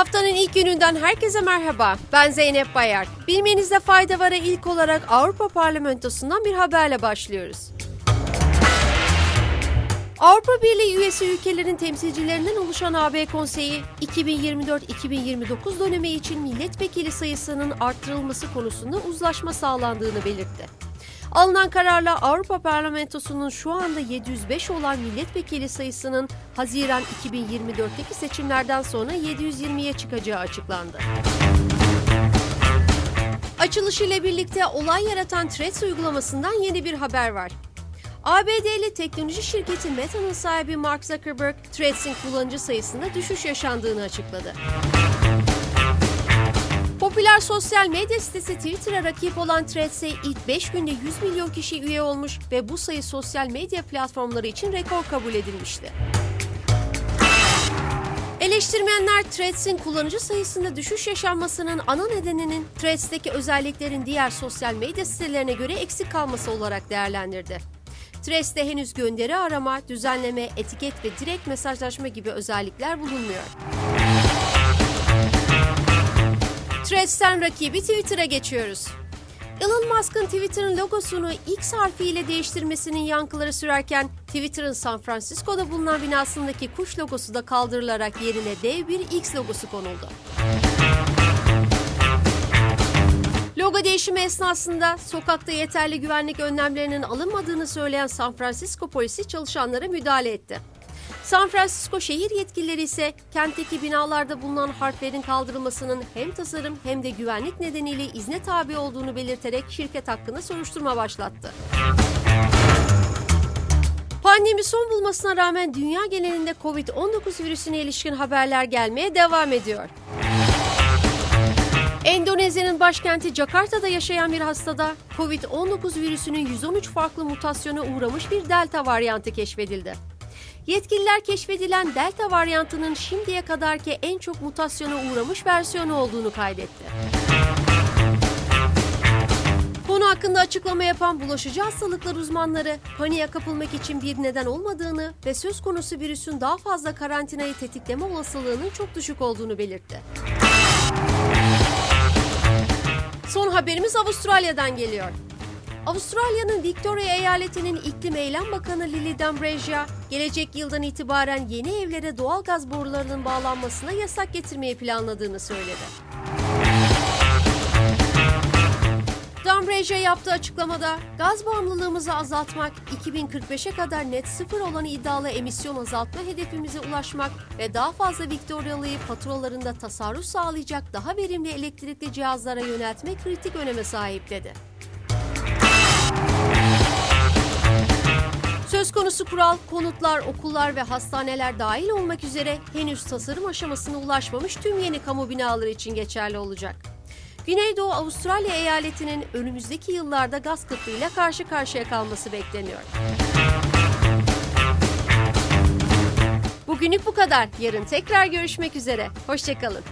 Haftanın ilk gününden herkese merhaba. Ben Zeynep Bayar. Bilmenizde fayda var'a ilk olarak Avrupa Parlamentosu'ndan bir haberle başlıyoruz. Avrupa Birliği üyesi ülkelerin temsilcilerinden oluşan AB Konseyi 2024-2029 dönemi için milletvekili sayısının arttırılması konusunda uzlaşma sağlandığını belirtti. Alınan kararla Avrupa Parlamentosu'nun şu anda 705 olan milletvekili sayısının Haziran 2024'teki seçimlerden sonra 720'ye çıkacağı açıklandı. Açılış ile birlikte olay yaratan Threads uygulamasından yeni bir haber var. ABD'li teknoloji şirketi Meta'nın sahibi Mark Zuckerberg, Threads'in kullanıcı sayısında düşüş yaşandığını açıkladı. Popüler sosyal medya sitesi Twitter'a rakip olan Threads'e ilk 5 günde 100 milyon kişi üye olmuş ve bu sayı sosyal medya platformları için rekor kabul edilmişti. Eleştirmenler Threads'in kullanıcı sayısında düşüş yaşanmasının ana nedeninin Threads'teki özelliklerin diğer sosyal medya sitelerine göre eksik kalması olarak değerlendirdi. Threads'te henüz gönderi arama, düzenleme, etiket ve direkt mesajlaşma gibi özellikler bulunmuyor. Threads'ten rakibi Twitter'a geçiyoruz. Elon Musk'ın Twitter'ın logosunu X harfiyle değiştirmesinin yankıları sürerken Twitter'ın San Francisco'da bulunan binasındaki kuş logosu da kaldırılarak yerine dev bir X logosu konuldu. Logo değişimi esnasında sokakta yeterli güvenlik önlemlerinin alınmadığını söyleyen San Francisco polisi çalışanlara müdahale etti. San Francisco şehir yetkilileri ise kentteki binalarda bulunan harflerin kaldırılmasının hem tasarım hem de güvenlik nedeniyle izne tabi olduğunu belirterek şirket hakkında soruşturma başlattı. Pandemi son bulmasına rağmen dünya genelinde Covid-19 virüsüne ilişkin haberler gelmeye devam ediyor. Endonezya'nın başkenti Jakarta'da yaşayan bir hastada Covid-19 virüsünün 113 farklı mutasyona uğramış bir delta varyantı keşfedildi. Yetkililer keşfedilen delta varyantının şimdiye kadarki en çok mutasyona uğramış versiyonu olduğunu kaydetti. Konu hakkında açıklama yapan bulaşıcı hastalıklar uzmanları paniğe kapılmak için bir neden olmadığını ve söz konusu virüsün daha fazla karantinayı tetikleme olasılığının çok düşük olduğunu belirtti. Son haberimiz Avustralya'dan geliyor. Avustralya'nın Victoria eyaletinin iklim eylem bakanı Lily D'Ambrosio, gelecek yıldan itibaren yeni evlere doğal gaz borularının bağlanmasına yasak getirmeyi planladığını söyledi. D'Ambrosio yaptığı açıklamada gaz bağımlılığımızı azaltmak, 2045'e kadar net sıfır olan iddialı emisyon azaltma hedefimize ulaşmak ve daha fazla Victoria'lıyı faturalarında tasarruf sağlayacak daha verimli elektrikli cihazlara yöneltmek kritik öneme sahip dedi. Söz konusu kural, konutlar, okullar ve hastaneler dahil olmak üzere henüz tasarım aşamasına ulaşmamış tüm yeni kamu binaları için geçerli olacak. Güneydoğu Avustralya eyaletinin önümüzdeki yıllarda gaz kıtlığıyla karşı karşıya kalması bekleniyor. Bugünlük bu kadar. Yarın tekrar görüşmek üzere. Hoşçakalın.